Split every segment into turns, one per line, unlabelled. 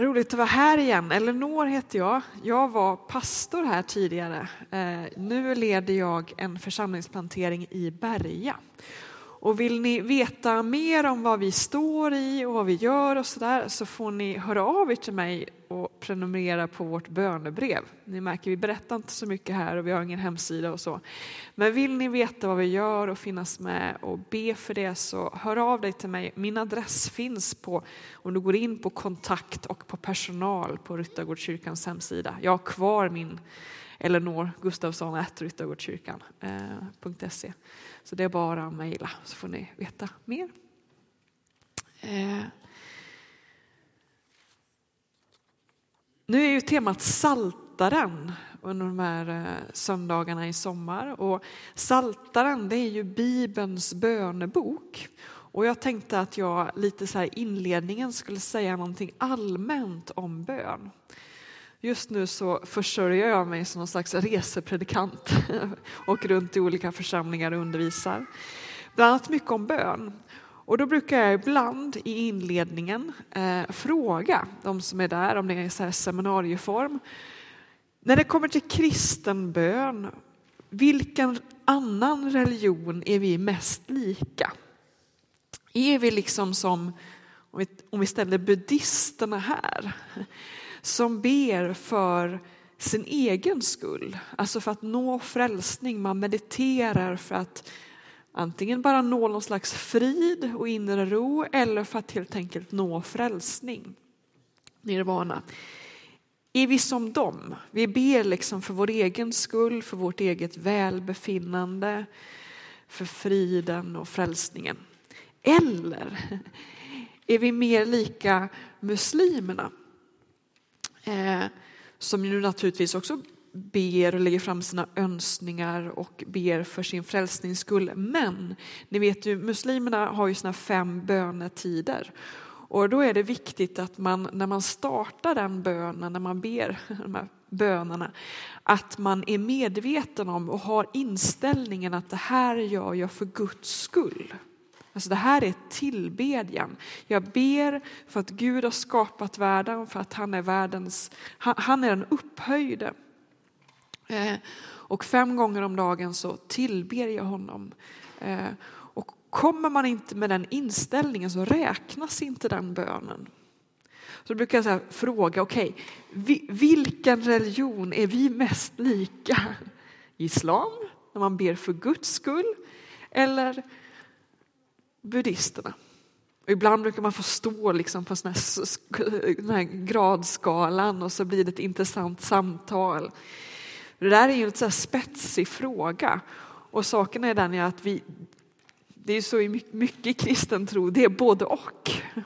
Roligt att vara här igen. Elinor heter jag. Jag var pastor här tidigare. Eh, nu leder jag en församlingsplantering i Berga. Och vill ni veta mer om vad vi står i och vad vi gör och så där så får ni höra av er till mig och prenumerera på vårt bönebrev. Ni märker, vi berättar inte så mycket här och vi har ingen hemsida och så. Men vill ni veta vad vi gör och finnas med och be för det så hör av dig till mig. Min adress finns på, om du går in på kontakt och på personal på Ryttargårdskyrkans hemsida. Jag har kvar min Eleonor Gustafsson ryttargårdskyrkan.se. Eh, så det är bara att mejla så får ni veta mer. Eh. Nu är ju temat Saltaren under de här eh, söndagarna i sommar. Och Saltaren det är ju Bibelns bönebok. Och jag tänkte att jag lite så här inledningen skulle säga någonting allmänt om bön. Just nu så försörjer jag mig som någon slags resepredikant och runt i olika församlingar och undervisar. Bland annat mycket om bön. Och då brukar jag ibland i inledningen eh, fråga de som är där, om det är så här seminarieform. När det kommer till kristen bön, vilken annan religion är vi mest lika? Är vi liksom som, om vi, om vi ställer buddhisterna här, som ber för sin egen skull, alltså för att nå frälsning. Man mediterar för att antingen bara nå någon slags frid och inre ro eller för att helt enkelt nå frälsning, nirvana. Är vi som dem? Vi ber liksom för vår egen skull, för vårt eget välbefinnande, för friden och frälsningen. Eller är vi mer lika muslimerna Eh, som ju naturligtvis också ber och lägger fram sina önskningar och ber för sin frälsnings skull. Men ni vet ju, muslimerna har ju sina fem bönetider. Och då är det viktigt att man när man startar den bönen, när man ber de här bönerna, att man är medveten om och har inställningen att det här gör jag för Guds skull. Alltså det här är tillbedjan. Jag ber för att Gud har skapat världen, för att han är världens, han är den upphöjde. Eh, och fem gånger om dagen så tillber jag honom. Eh, och kommer man inte med den inställningen så räknas inte den bönen. Så då brukar jag så fråga, okej, okay, vilken religion är vi mest lika? Islam, när man ber för Guds skull, eller buddhisterna. Och ibland brukar man få stå liksom på sån här, den här gradskalan och så blir det ett intressant samtal. Det där är ju en så spetsig fråga och saken är den att vi, det är så mycket kristen tro, det är både och.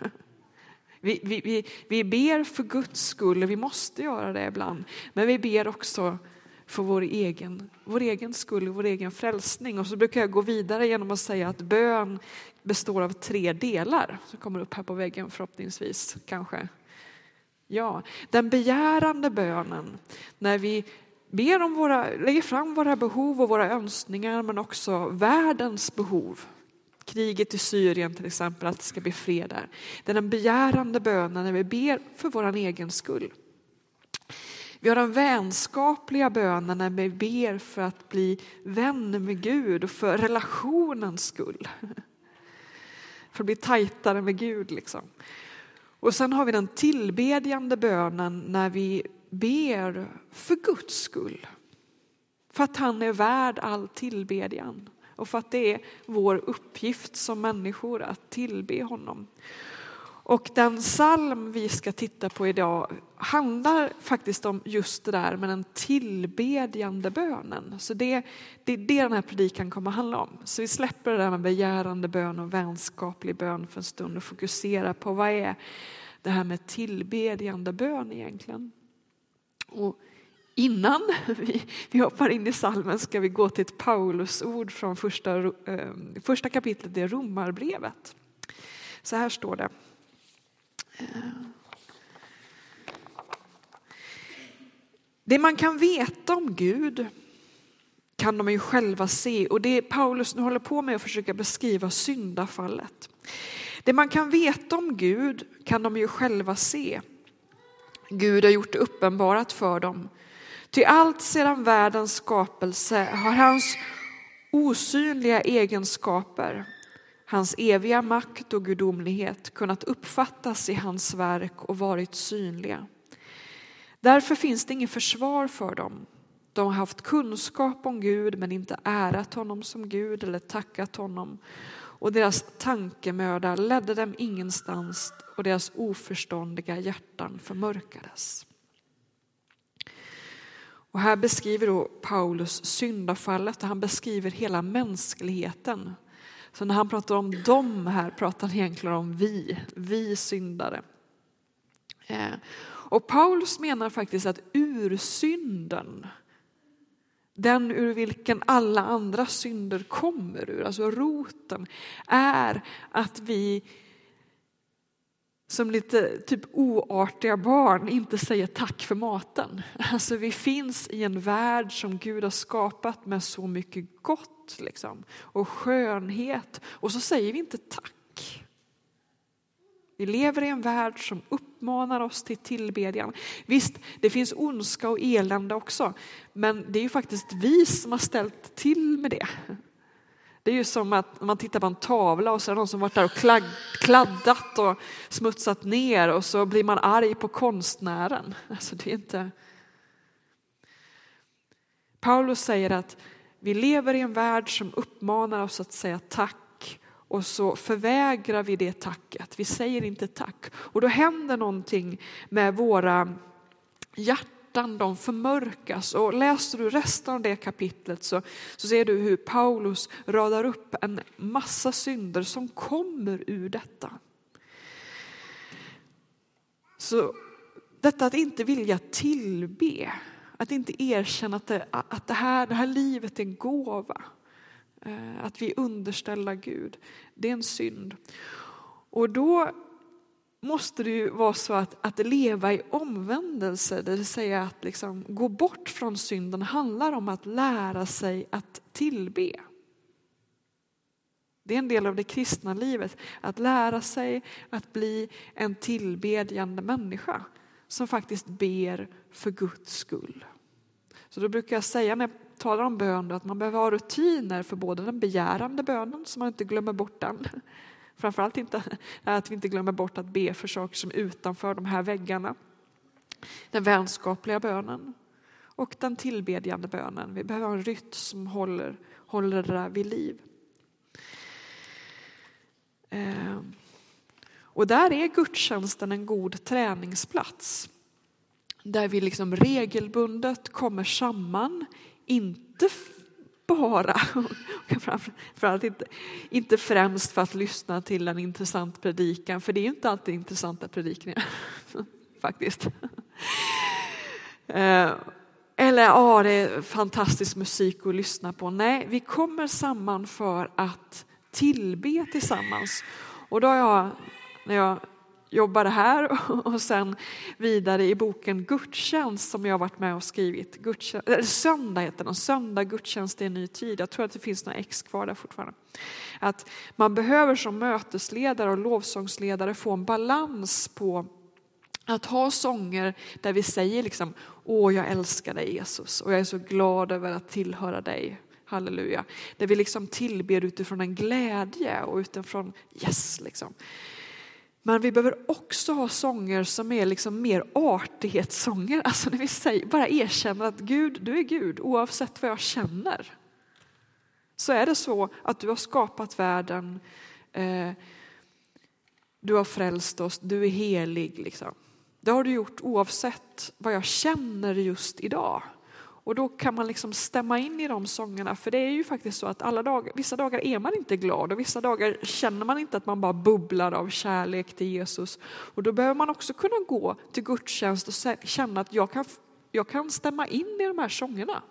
Vi, vi, vi, vi ber för Guds skull, vi måste göra det ibland, men vi ber också för vår egen, vår egen skull, vår egen frälsning. Och så brukar jag gå vidare genom att säga att bön består av tre delar som kommer upp här på väggen förhoppningsvis kanske. Ja, den begärande bönen när vi ber om våra, lägger fram våra behov och våra önskningar men också världens behov. Kriget i Syrien till exempel, att det ska bli fred där. Det är den begärande bönen när vi ber för vår egen skull. Vi har den vänskapliga bönen när vi ber för att bli vänner med Gud och för relationens skull. För att bli tajtare med Gud. Liksom. Och sen har vi den tillbedjande bönen när vi ber för Guds skull. För att han är värd all tillbedjan och för att det är vår uppgift som människor att tillbe honom. Och den psalm vi ska titta på idag handlar faktiskt om just det där med den tillbedjande bönen. Så det, det är det den här predikan kommer att handla om. Så vi släpper det där med begärande bön och vänskaplig bön för en stund och fokuserar på vad är det här med tillbedjande bön egentligen. Och innan vi, vi hoppar in i salmen ska vi gå till ett Paulusord från första, eh, första kapitlet i Romarbrevet. Så här står det. Eh. Det man kan veta om Gud kan de ju själva se och det Paulus nu håller på med att försöka beskriva syndafallet. Det man kan veta om Gud kan de ju själva se. Gud har gjort det uppenbarat för dem. Ty allt sedan världens skapelse har hans osynliga egenskaper, hans eviga makt och gudomlighet kunnat uppfattas i hans verk och varit synliga. Därför finns det inget försvar för dem. De har haft kunskap om Gud men inte ärat honom som Gud eller tackat honom. Och deras tankemöda ledde dem ingenstans och deras oförståndiga hjärtan förmörkades. Och här beskriver då Paulus syndafallet och han beskriver hela mänskligheten. Så när han pratar om dem här pratar han egentligen om vi, vi syndare. Eh, och Paulus menar faktiskt att ursynden, den ur vilken alla andra synder kommer ur, alltså roten, är att vi som lite typ oartiga barn inte säger tack för maten. Alltså vi finns i en värld som Gud har skapat med så mycket gott liksom, och skönhet och så säger vi inte tack. Vi lever i en värld som uppmanar oss till tillbedjan. Visst, det finns ondska och elände också, men det är ju faktiskt vi som har ställt till med det. Det är ju som att man tittar på en tavla och så är det någon som varit där och kladdat och smutsat ner och så blir man arg på konstnären. Alltså det är inte... Paulus säger att vi lever i en värld som uppmanar oss att säga tack och så förvägrar vi det tacket. Vi säger inte tack och då händer någonting med våra hjärtan hjärtan de förmörkas. Och läser du resten av det kapitlet så, så ser du hur Paulus radar upp en massa synder som kommer ur detta. Så detta att inte vilja tillbe, att inte erkänna att det, att det, här, det här livet är en gåva, eh, att vi är underställda Gud, det är en synd. Och då måste det ju vara så att, att leva i omvändelse, det vill säga att liksom gå bort från synden, handlar om att lära sig att tillbe. Det är en del av det kristna livet, att lära sig att bli en tillbedjande människa som faktiskt ber för Guds skull. Så då brukar jag säga när jag talar om bön att man behöver ha rutiner för både den begärande bönen, så man inte glömmer bort den, Framförallt inte att vi inte glömmer bort att be för saker som är utanför de här väggarna. Den vänskapliga bönen och den tillbedjande bönen. Vi behöver ha en rytm som håller, håller det där vid liv. Ehm. Och där är gudstjänsten en god träningsplats. Där vi liksom regelbundet kommer samman, inte bara, framförallt inte, inte främst för att lyssna till en intressant predikan, för det är ju inte alltid intressanta predikningar, faktiskt. Eh, eller ja, det är fantastisk musik att lyssna på. Nej, vi kommer samman för att tillbe tillsammans. Och då har jag, när jag jobbade här och sen vidare i boken Gudstjänst som jag varit med och skrivit. Gudstjänst, eller söndag heter den, Söndag gudstjänst i en ny tid. Jag tror att det finns några ex kvar där fortfarande. Att man behöver som mötesledare och lovsångsledare få en balans på att ha sånger där vi säger liksom Åh, jag älskar dig Jesus och jag är så glad över att tillhöra dig. Halleluja. Där vi liksom tillber utifrån en glädje och utifrån yes liksom. Men vi behöver också ha sånger som är liksom mer artighetssånger. Alltså när vi säger, bara erkänner att Gud, du är Gud oavsett vad jag känner. Så är det så att du har skapat världen, eh, du har frälst oss, du är helig. Liksom. Det har du gjort oavsett vad jag känner just idag. Och då kan man liksom stämma in i de sångerna, för det är ju faktiskt så att alla dagar, vissa dagar är man inte glad och vissa dagar känner man inte att man bara bubblar av kärlek till Jesus. Och då behöver man också kunna gå till gudstjänst och känna att jag kan, jag kan stämma in i de här sångerna.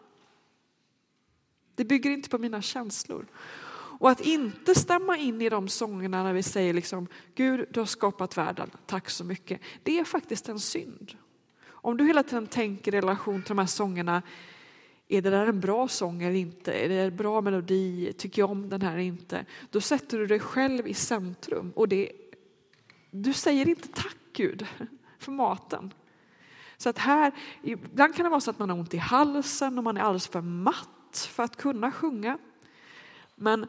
Det bygger inte på mina känslor. Och att inte stämma in i de sångerna när vi säger liksom Gud, du har skapat världen, tack så mycket. Det är faktiskt en synd. Om du hela tiden tänker i relation till de här sångerna, är det där en bra sång eller inte? Är det en bra melodi? Tycker jag om den här eller inte? Då sätter du dig själv i centrum och det, du säger inte tack Gud för maten. Så att här, ibland kan det vara så att man har ont i halsen och man är alldeles för matt för att kunna sjunga. Men,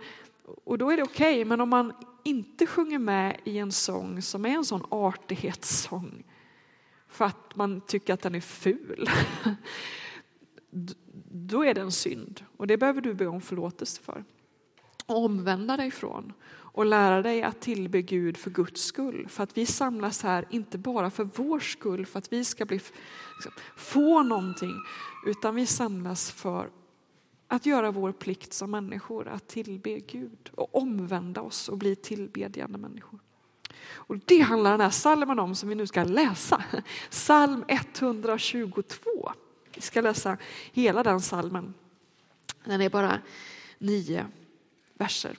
och då är det okej, okay, men om man inte sjunger med i en sång som är en sån artighetssång för att man tycker att den är ful, då är det en synd och det behöver du be om förlåtelse för. Omvända dig från och lära dig att tillbe Gud för Guds skull. För att vi samlas här, inte bara för vår skull, för att vi ska bli, få någonting, utan vi samlas för att göra vår plikt som människor, att tillbe Gud och omvända oss och bli tillbedjande människor. Och det handlar den här salmen om som vi nu ska läsa. Psalm 122. Vi ska läsa hela den salmen. Den är bara nio verser.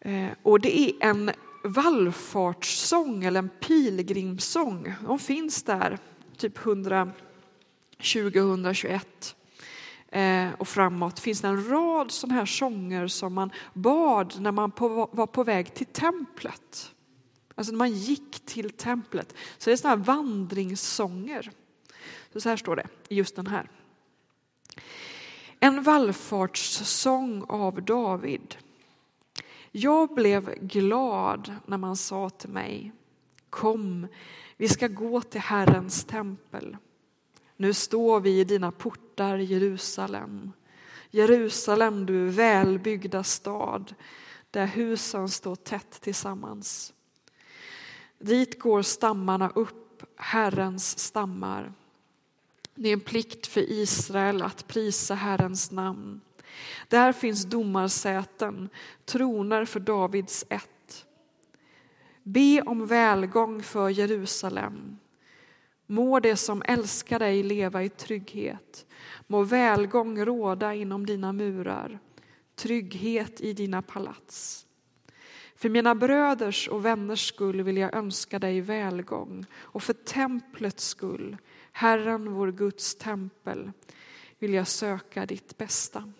Eh, och det är en vallfartssång eller en pilgrimssång. De finns där typ 120-121 Eh, och framåt finns det en rad sådana här sånger som man bad när man var på väg till templet. Alltså när man gick till templet. Så det är sådana här vandringssånger. Så, här står det i just den här. En vallfartssång av David. Jag blev glad när man sa till mig Kom, vi ska gå till Herrens tempel. Nu står vi i dina portar, Jerusalem. Jerusalem, du välbyggda stad där husen står tätt tillsammans. Dit går stammarna upp, Herrens stammar. Det är en plikt för Israel att prisa Herrens namn. Där finns domarsäten, troner för Davids ett. Be om välgång för Jerusalem. Må det som älskar dig leva i trygghet. Må välgång råda inom dina murar, trygghet i dina palats. För mina bröders och vänners skull vill jag önska dig välgång och för templets skull, Herren vår Guds tempel, vill jag söka ditt bästa.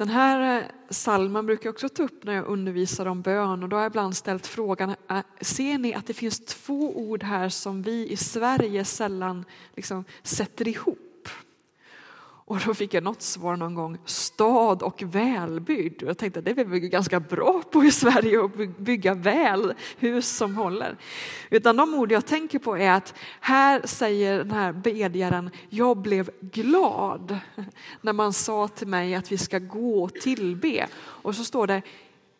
Den här eh, salmen brukar jag också ta upp när jag undervisar om bön och då har jag ibland ställt frågan, ser ni att det finns två ord här som vi i Sverige sällan liksom sätter ihop? Och då fick jag något svar någon gång, stad och välbyggd. Och jag tänkte det är vi ganska bra på i Sverige att bygga väl, hus som håller. Utan de ord jag tänker på är att här säger den här bedjaren, jag blev glad när man sa till mig att vi ska gå och tillbe. Och så står det,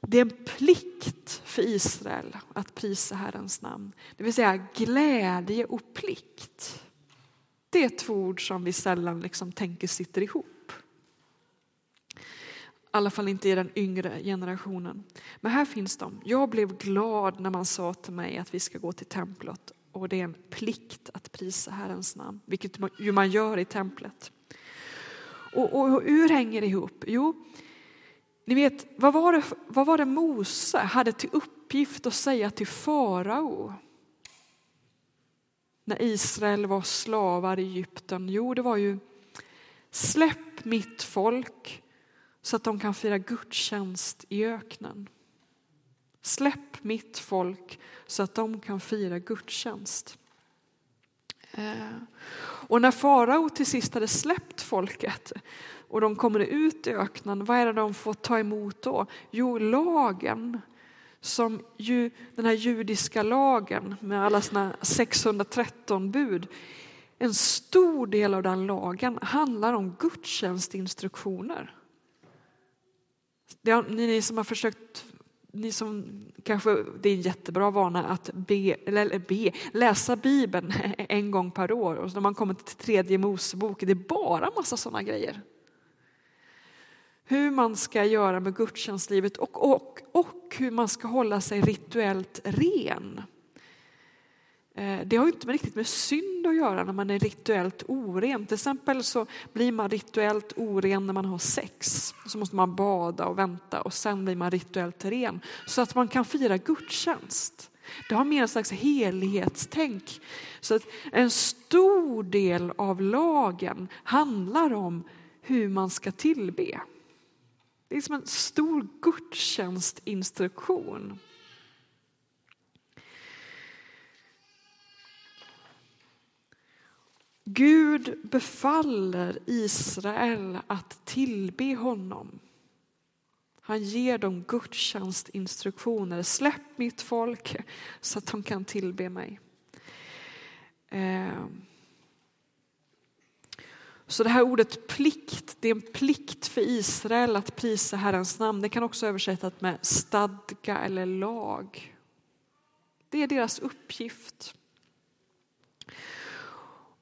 det är en plikt för Israel att prisa Herrens namn. Det vill säga glädje och plikt. Det är två ord som vi sällan liksom tänker sitter ihop. I alla fall inte i den yngre generationen. Men här finns de. Jag blev glad när man sa till mig att vi ska gå till templet och det är en plikt att prisa Herrens namn, vilket ju man gör i templet. Och, och, och hur hänger det ihop? Jo, ni vet, vad var, det, vad var det Mose hade till uppgift att säga till farao? När Israel var slavar i Egypten? Jo, det var ju släpp mitt folk så att de kan fira gudstjänst i öknen. Släpp mitt folk så att de kan fira gudstjänst. Eh, och när farao till sist hade släppt folket och de kommer ut i öknen, vad är det de får ta emot då? Jo, lagen som ju den här judiska lagen med alla sina 613 bud, en stor del av den lagen handlar om gudstjänstinstruktioner. Det har, ni som har försökt, ni som kanske, det är en jättebra vana att be, eller be, läsa Bibeln en gång per år. Och när man kommer till tredje Mosebok, det är bara massa sådana grejer hur man ska göra med gudstjänstlivet och, och, och hur man ska hålla sig rituellt ren. Eh, det har inte riktigt med synd att göra när man är rituellt oren. Till exempel så blir man rituellt oren när man har sex. Så måste man bada och vänta och sen blir man rituellt ren. Så att man kan fira gudstjänst. Det har mer en slags helhetstänk. Så att en stor del av lagen handlar om hur man ska tillbe. Det är som en stor gudstjänstinstruktion. Gud befaller Israel att tillbe honom. Han ger dem gudstjänstinstruktioner. Släpp mitt folk så att de kan tillbe mig. Så det här ordet plikt, det är en plikt för Israel att prisa Herrens namn. Det kan också översättas med stadga eller lag. Det är deras uppgift.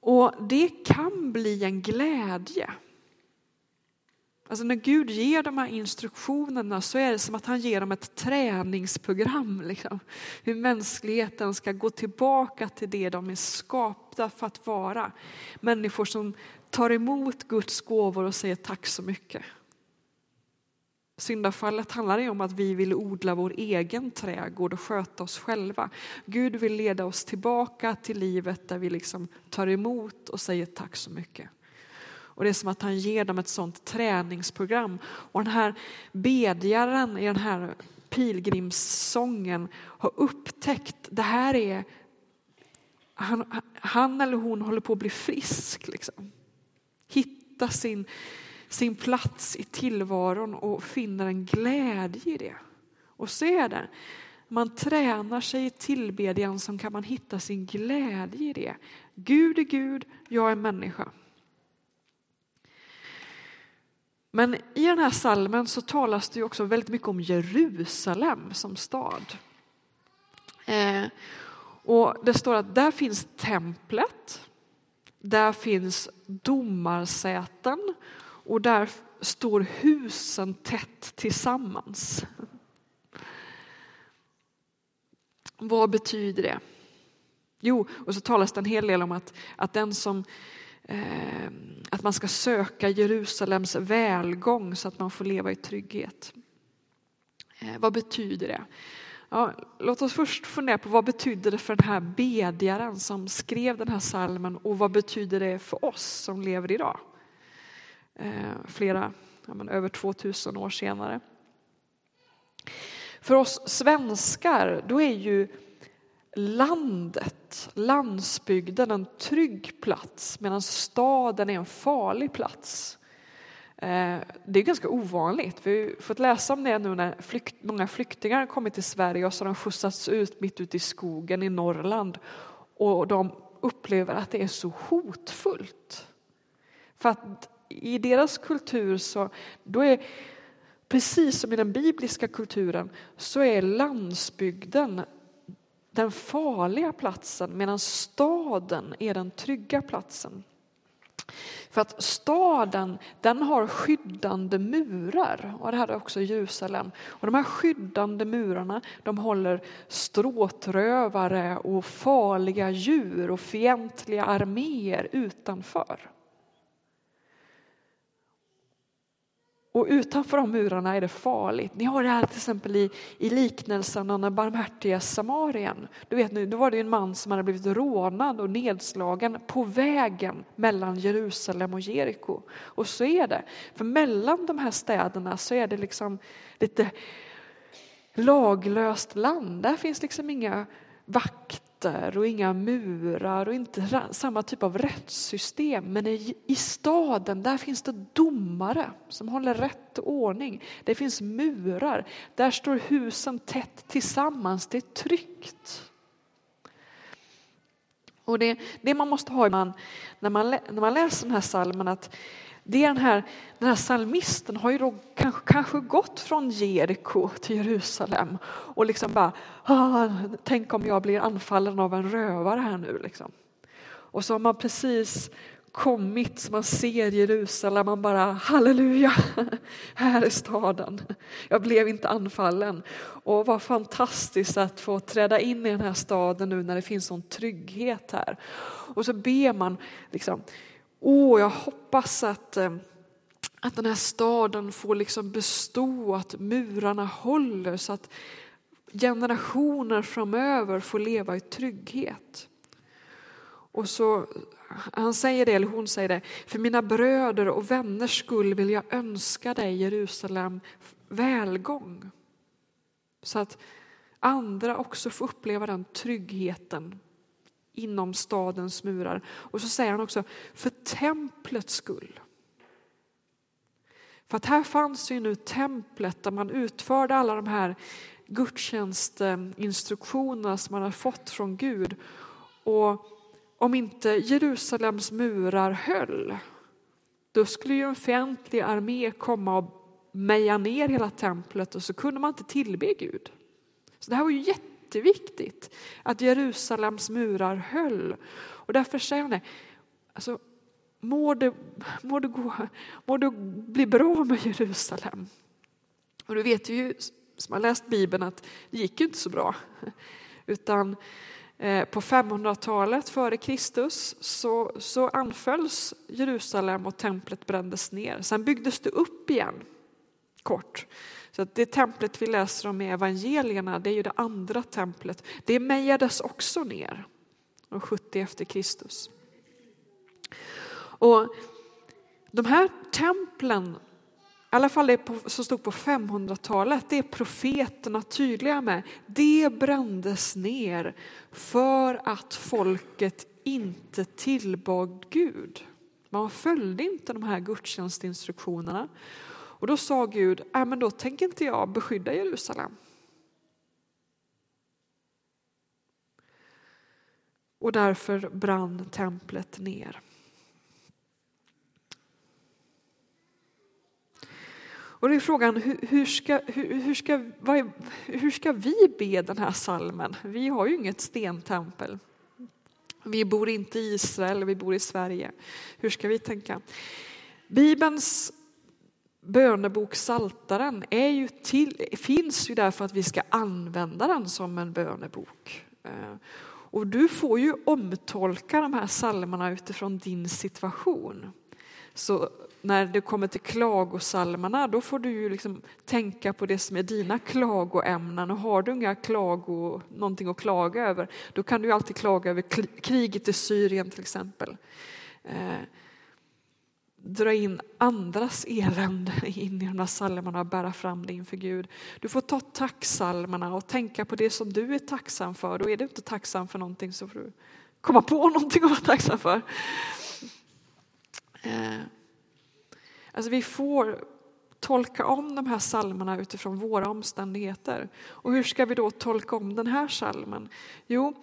Och det kan bli en glädje. Alltså när Gud ger de här instruktionerna så är det som att han ger dem ett träningsprogram. Liksom. Hur mänskligheten ska gå tillbaka till det de är skapta för att vara. Människor som tar emot Guds gåvor och säger tack så mycket. Syndafallet handlar ju om att vi vill odla vår egen trädgård och sköta oss själva. Gud vill leda oss tillbaka till livet där vi liksom tar emot och säger tack så mycket. Och det är som att han ger dem ett sånt träningsprogram. Och den här bedjaren i den här pilgrimssången har upptäckt det här är han, han eller hon håller på att bli frisk. Liksom. Hitta sin, sin plats i tillvaron och finner en glädje i det. Och se där, det. Man tränar sig i tillbedjan som kan man hitta sin glädje i det. Gud är Gud, jag är människa. Men i den här salmen så talas det också väldigt mycket om Jerusalem som stad. Eh, och det står att där finns templet, där finns domarsäten och där står husen tätt tillsammans. Vad betyder det? Jo, och så talas det en hel del om att, att den som eh, att man ska söka Jerusalems välgång så att man får leva i trygghet. Eh, vad betyder det? Ja, låt oss först fundera på vad betyder det för den här bedjaren som skrev den här salmen och vad betyder det för oss som lever idag? Eh, flera, ja, men över 2000 år senare. För oss svenskar, då är ju landet, landsbygden, en trygg plats medan staden är en farlig plats. Eh, det är ganska ovanligt. Vi har fått läsa om det nu när flykt, många flyktingar har kommit till Sverige och så har de skjutsats ut mitt ute i skogen i Norrland och de upplever att det är så hotfullt. För att i deras kultur så då är precis som i den bibliska kulturen så är landsbygden den farliga platsen medan staden är den trygga platsen. För att staden den har skyddande murar och det hade också Jerusalem. Och de här skyddande murarna de håller stråtrövare och farliga djur och fientliga arméer utanför. Och utanför de murarna är det farligt. Ni har det här till exempel i, i liknelsen om den barmhärtiga samarien. Du vet nu, då var det en man som hade blivit rånad och nedslagen på vägen mellan Jerusalem och Jeriko. Och så är det. För mellan de här städerna så är det liksom lite laglöst land. Där finns liksom inga vakter vakter och inga murar och inte samma typ av rättssystem. Men i, i staden, där finns det domare som håller rätt ordning. Det finns murar. Där står husen tätt tillsammans. Det är tryggt. Och det, det man måste ha när, man, när man läser den här salmen att det är den här, den här salmisten har ju då kanske, kanske gått från Jeriko till Jerusalem och liksom bara, ah, tänk om jag blir anfallen av en rövare här nu liksom. Och så har man precis kommit så man ser Jerusalem, man bara halleluja, här är staden. Jag blev inte anfallen. Och vad fantastiskt att få träda in i den här staden nu när det finns sån trygghet här. Och så ber man liksom, Åh, jag hoppas att, eh, att den här staden får liksom bestå, att murarna håller så att generationer framöver får leva i trygghet. Och så, han säger det, eller hon säger det, för mina bröder och vänners skull vill jag önska dig Jerusalem välgång. Så att andra också får uppleva den tryggheten inom stadens murar. Och så säger han också, för templets skull. För att här fanns ju nu templet där man utförde alla de här gudstjänstinstruktionerna som man hade fått från Gud. Och om inte Jerusalems murar höll, då skulle ju en fientlig armé komma och meja ner hela templet och så kunde man inte tillbe Gud. Så det här var ju jätteviktigt att Jerusalems murar höll. Och därför säger han det, alltså, må det, må det, gå, må det bli bra med Jerusalem. Och du vet ju som har läst Bibeln att det gick ju inte så bra. Utan eh, på 500-talet före Kristus så, så anfölls Jerusalem och templet brändes ner. Sen byggdes det upp igen, kort. Så det templet vi läser om i evangelierna, det är ju det andra templet. Det mejades också ner, 70 efter Kristus. Och de här templen, i alla fall det som stod på 500-talet, det är profeterna tydliga med. Det brändes ner för att folket inte tillbad Gud. Man följde inte de här gudstjänstinstruktionerna. Och då sa Gud, äh, men då tänker inte jag beskydda Jerusalem. Och därför brann templet ner. Och då är frågan, hur, ska, hur, hur, ska, är, hur ska vi be den här salmen? Vi har ju inget stentempel. Vi bor inte i Israel, vi bor i Sverige. Hur ska vi tänka? Bibelns bönebok Saltaren är ju till, finns ju där för att vi ska använda den som en bönebok. Eh, och du får ju omtolka de här salmerna utifrån din situation. Så när det kommer till klagosalmerna, då får du ju liksom tänka på det som är dina klagoämnen. Och har du inga klago, någonting att klaga över, då kan du alltid klaga över kriget i Syrien till exempel. Eh, Dra in andras elände in i de här psalmerna och bära fram det inför Gud. Du får ta tacksalmerna och tänka på det som du är tacksam för. Då är du inte tacksam för någonting så får du komma på någonting att vara tacksam för. Eh, alltså vi får tolka om de här salmerna utifrån våra omständigheter. Och hur ska vi då tolka om den här salmen? Jo,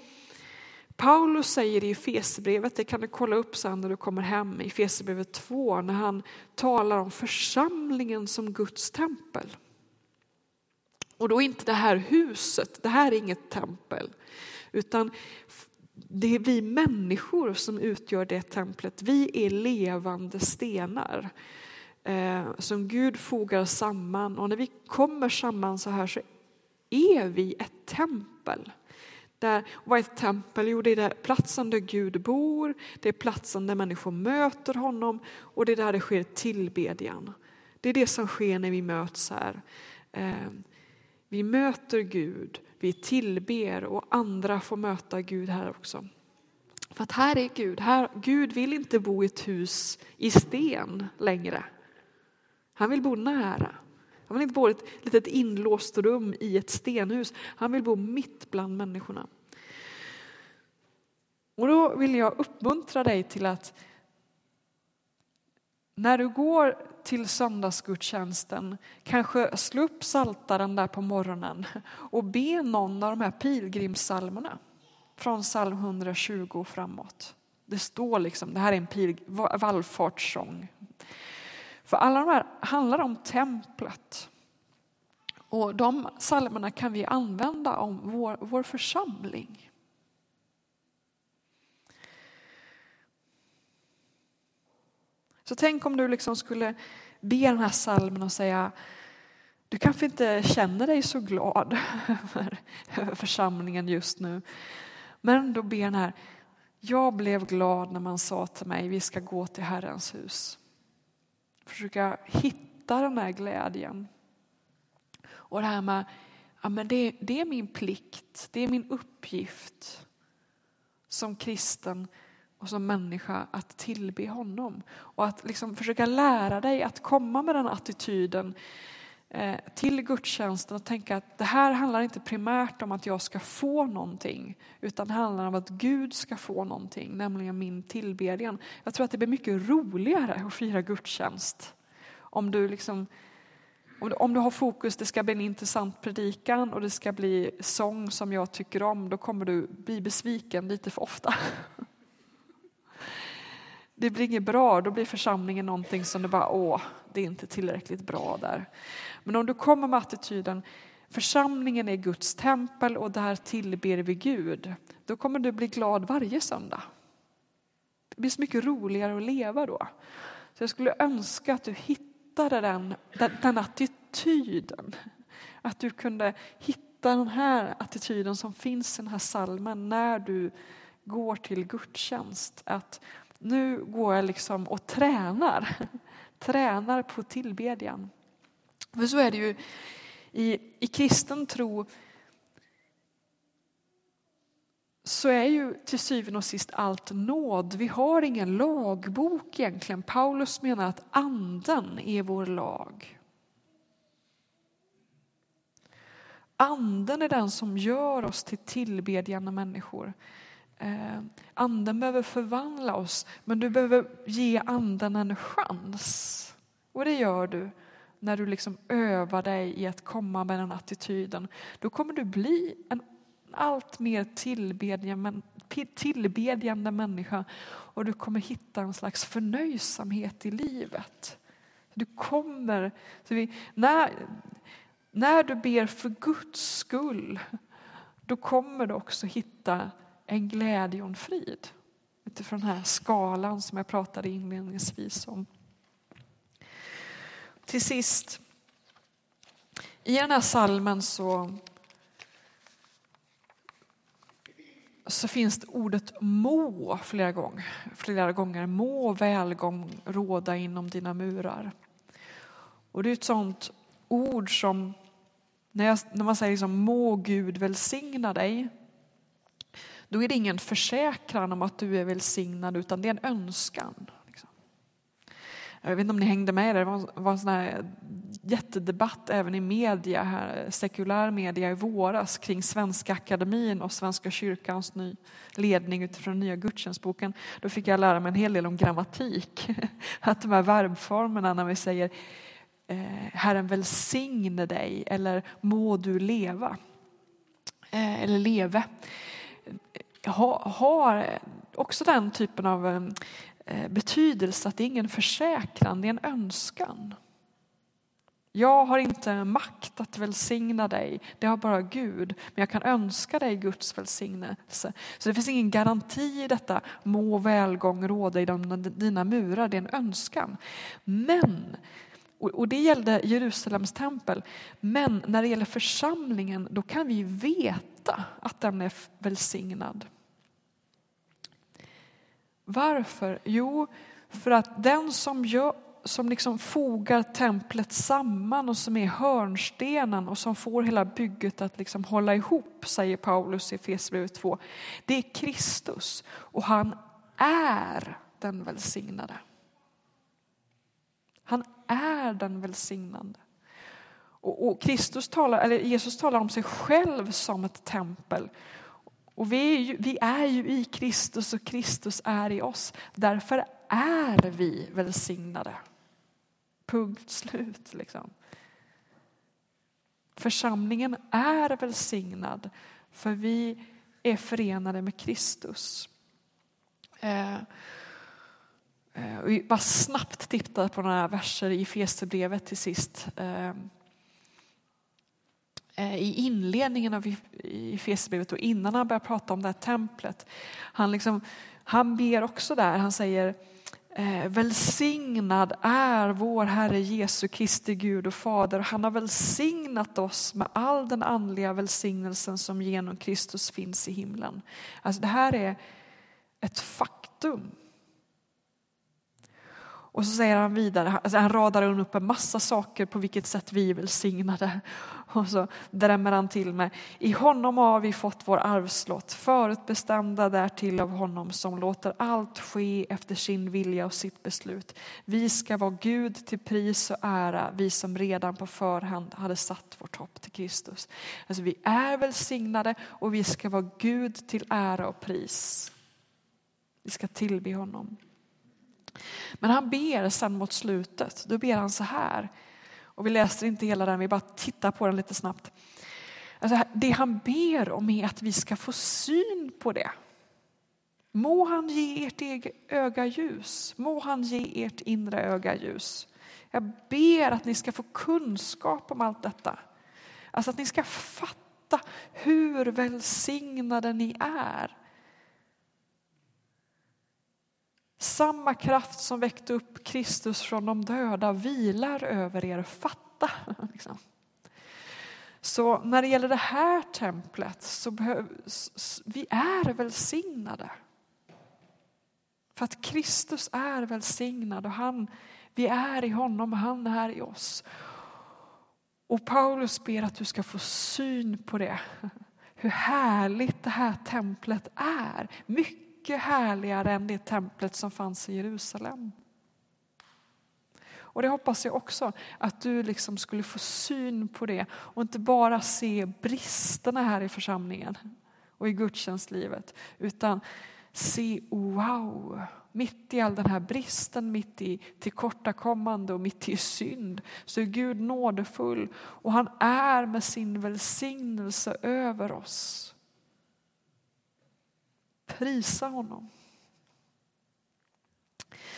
Paulus säger i Efesierbrevet, det kan du kolla upp sen när du kommer hem, i Efesierbrevet 2, när han talar om församlingen som Guds tempel. Och då inte det här huset, det här är inget tempel, utan det är vi människor som utgör det templet. Vi är levande stenar eh, som Gud fogar samman och när vi kommer samman så här så är vi ett tempel. Där, vad är ett tempel? Jo, det är där platsen där Gud bor, det är platsen där människor möter honom och det är där det sker tillbedjan. Det är det som sker när vi möts här. Eh, vi möter Gud, vi tillber och andra får möta Gud här också. För att här är Gud. Här, Gud vill inte bo i ett hus i sten längre. Han vill bo nära. Han vill inte bo i ett litet inlåst rum i ett stenhus. Han vill bo mitt bland människorna. Och då vill jag uppmuntra dig till att när du går till söndagsgudstjänsten, kanske slå upp saltaren där på morgonen och be någon av de här pilgrimssalmerna från psalm 120 och framåt. Det står liksom, det här är en pilg, vallfartssång. För alla de här handlar om templet. Och de psalmerna kan vi använda om vår, vår församling. Så tänk om du liksom skulle be den här salmen och säga du kanske inte känner dig så glad över församlingen just nu. Men då ber den här, jag blev glad när man sa till mig vi ska gå till Herrens hus. Försöka hitta den här glädjen. Och det här med, ja men det, det är min plikt, det är min uppgift som kristen och som människa att tillbe honom. Och att liksom försöka lära dig att komma med den attityden Eh, till gudstjänsten och tänka att det här handlar inte primärt om att jag ska få någonting, utan det handlar om att Gud ska få någonting, nämligen min tillbedjan. Jag tror att det blir mycket roligare att fira gudstjänst om du liksom om du har fokus, det ska bli en intressant predikan och det ska bli sång som jag tycker om, då kommer du bli besviken lite för ofta. Det blir inget bra, då blir församlingen någonting som du bara, åh, det är inte tillräckligt bra där. Men om du kommer med attityden, församlingen är Guds tempel och där tillber vi Gud, då kommer du bli glad varje söndag. Det blir så mycket roligare att leva då. Så jag skulle önska att du hittade den, den, den attityden. Att du kunde hitta den här attityden som finns i den här salmen när du går till gudstjänst. Att nu går jag liksom och tränar, tränar på tillbedjan. För så är det ju i, i kristen tro så är ju till syvende och sist allt nåd. Vi har ingen lagbok egentligen. Paulus menar att anden är vår lag. Anden är den som gör oss till tillbedjande människor. Eh, anden behöver förvandla oss, men du behöver ge anden en chans. Och det gör du när du liksom övar dig i att komma med den attityden. Då kommer du bli en allt mer tillbedjande människa och du kommer hitta en slags förnöjsamhet i livet. Du kommer, så vi, när, när du ber för Guds skull, då kommer du också hitta en glädje och en frid. Utifrån den här skalan som jag pratade inledningsvis om. Till sist, i den här salmen så, så finns det ordet må flera gånger. Flera gånger. Må välgång råda inom dina murar. Och det är ett sånt ord som när, jag, när man säger liksom, må Gud välsigna dig då är det ingen försäkran om att du är välsignad utan det är en önskan. Liksom. Jag vet inte om ni hängde med, det var en sån här jättedebatt även i media, här, sekulär media i våras kring Svenska Akademin och Svenska kyrkans ny ledning utifrån nya gudstjänstboken. Då fick jag lära mig en hel del om grammatik. Att de här verbformerna när vi säger eh, Herren välsigne dig eller må du leva. Eh, eller leve har också den typen av eh, eh, betydelse att det är ingen försäkran, det är en önskan. Jag har inte makt att välsigna dig, det har bara Gud. Men jag kan önska dig Guds välsignelse. Så det finns ingen garanti i detta, må välgång råda i dina murar, det är en önskan. Men, och det gällde Jerusalems tempel, men när det gäller församlingen då kan vi veta att den är välsignad. Varför? Jo, för att den som, gör, som liksom fogar templet samman och som är hörnstenen och som får hela bygget att liksom hålla ihop, säger Paulus i Efesierbrevet 2, det är Kristus och han är den välsignade. Han är den välsignande. Och, och Kristus talar, eller Jesus talar om sig själv som ett tempel och vi är, ju, vi är ju i Kristus och Kristus är i oss. Därför är vi välsignade. Punkt slut. Liksom. Församlingen är välsignad för vi är förenade med Kristus. Eh, eh, vi bara snabbt titta på några verser i Fesebrevet till sist. Eh, Eh, Eh, i inledningen av Efesierbrevet och innan han börjar prata om det här templet. Han, liksom, han ber också där, han säger eh, Välsignad är vår Herre Jesu Kristi Gud och Fader. Han har välsignat oss med all den andliga välsignelsen som genom Kristus finns i himlen. Alltså det här är ett faktum. Och så säger han vidare, alltså han radar upp en massa saker på vilket sätt vi är välsignade. Och så drämmer han till med, i honom har vi fått vår arvslott, förutbestämda därtill av honom som låter allt ske efter sin vilja och sitt beslut. Vi ska vara Gud till pris och ära, vi som redan på förhand hade satt vårt hopp till Kristus. Alltså vi är välsignade och vi ska vara Gud till ära och pris. Vi ska tillbe honom. Men han ber sen mot slutet, då ber han så här. Och vi läser inte hela den, vi bara tittar på den lite snabbt. Alltså, det han ber om är att vi ska få syn på det. Må han ge ert öga ljus, må han ge ert inre öga ljus. Jag ber att ni ska få kunskap om allt detta. Alltså att ni ska fatta hur välsignade ni är. Samma kraft som väckte upp Kristus från de döda vilar över er. Fatta! Liksom. Så när det gäller det här templet så behövs, vi är välsignade. För att Kristus är välsignad och han, vi är i honom och han är i oss. Och Paulus ber att du ska få syn på det. Hur härligt det här templet är. Mycket mycket härligare än det templet som fanns i Jerusalem. Och det hoppas jag också att du liksom skulle få syn på det och inte bara se bristerna här i församlingen och i gudstjänstlivet utan se wow, mitt i all den här bristen, mitt i tillkortakommande och mitt i synd så är Gud nådefull och han är med sin välsignelse över oss. Prisa honom.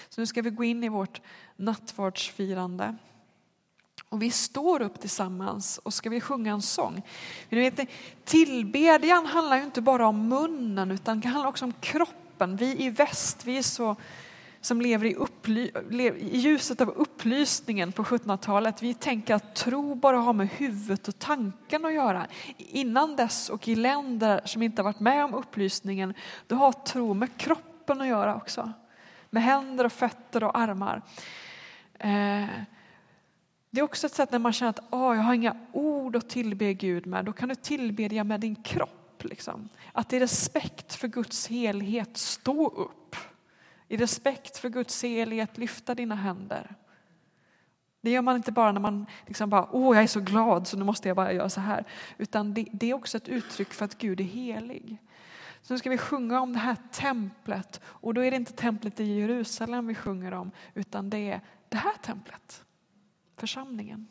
Så nu ska vi gå in i vårt nattvardsfirande. Och vi står upp tillsammans och ska vi sjunga en sång. tillbedjan handlar ju inte bara om munnen utan det handlar också om kroppen. Vi i väst, vi är så som lever i, i ljuset av upplysningen på 1700-talet. Vi tänker att tro bara har med huvudet och tanken att göra. Innan dess och i länder som inte har varit med om upplysningen, då har tro med kroppen att göra också. Med händer och fötter och armar. Eh, det är också ett sätt när man känner att oh, jag har inga ord att tillbe Gud med. Då kan du tillbedja med din kropp. Liksom. Att i respekt för Guds helhet stå upp i respekt för Guds helighet lyfta dina händer. Det gör man inte bara när man liksom bara, åh jag är så glad så nu måste jag bara göra så här. Utan det, det är också ett uttryck för att Gud är helig. Så nu ska vi sjunga om det här templet och då är det inte templet i Jerusalem vi sjunger om utan det är det här templet, församlingen.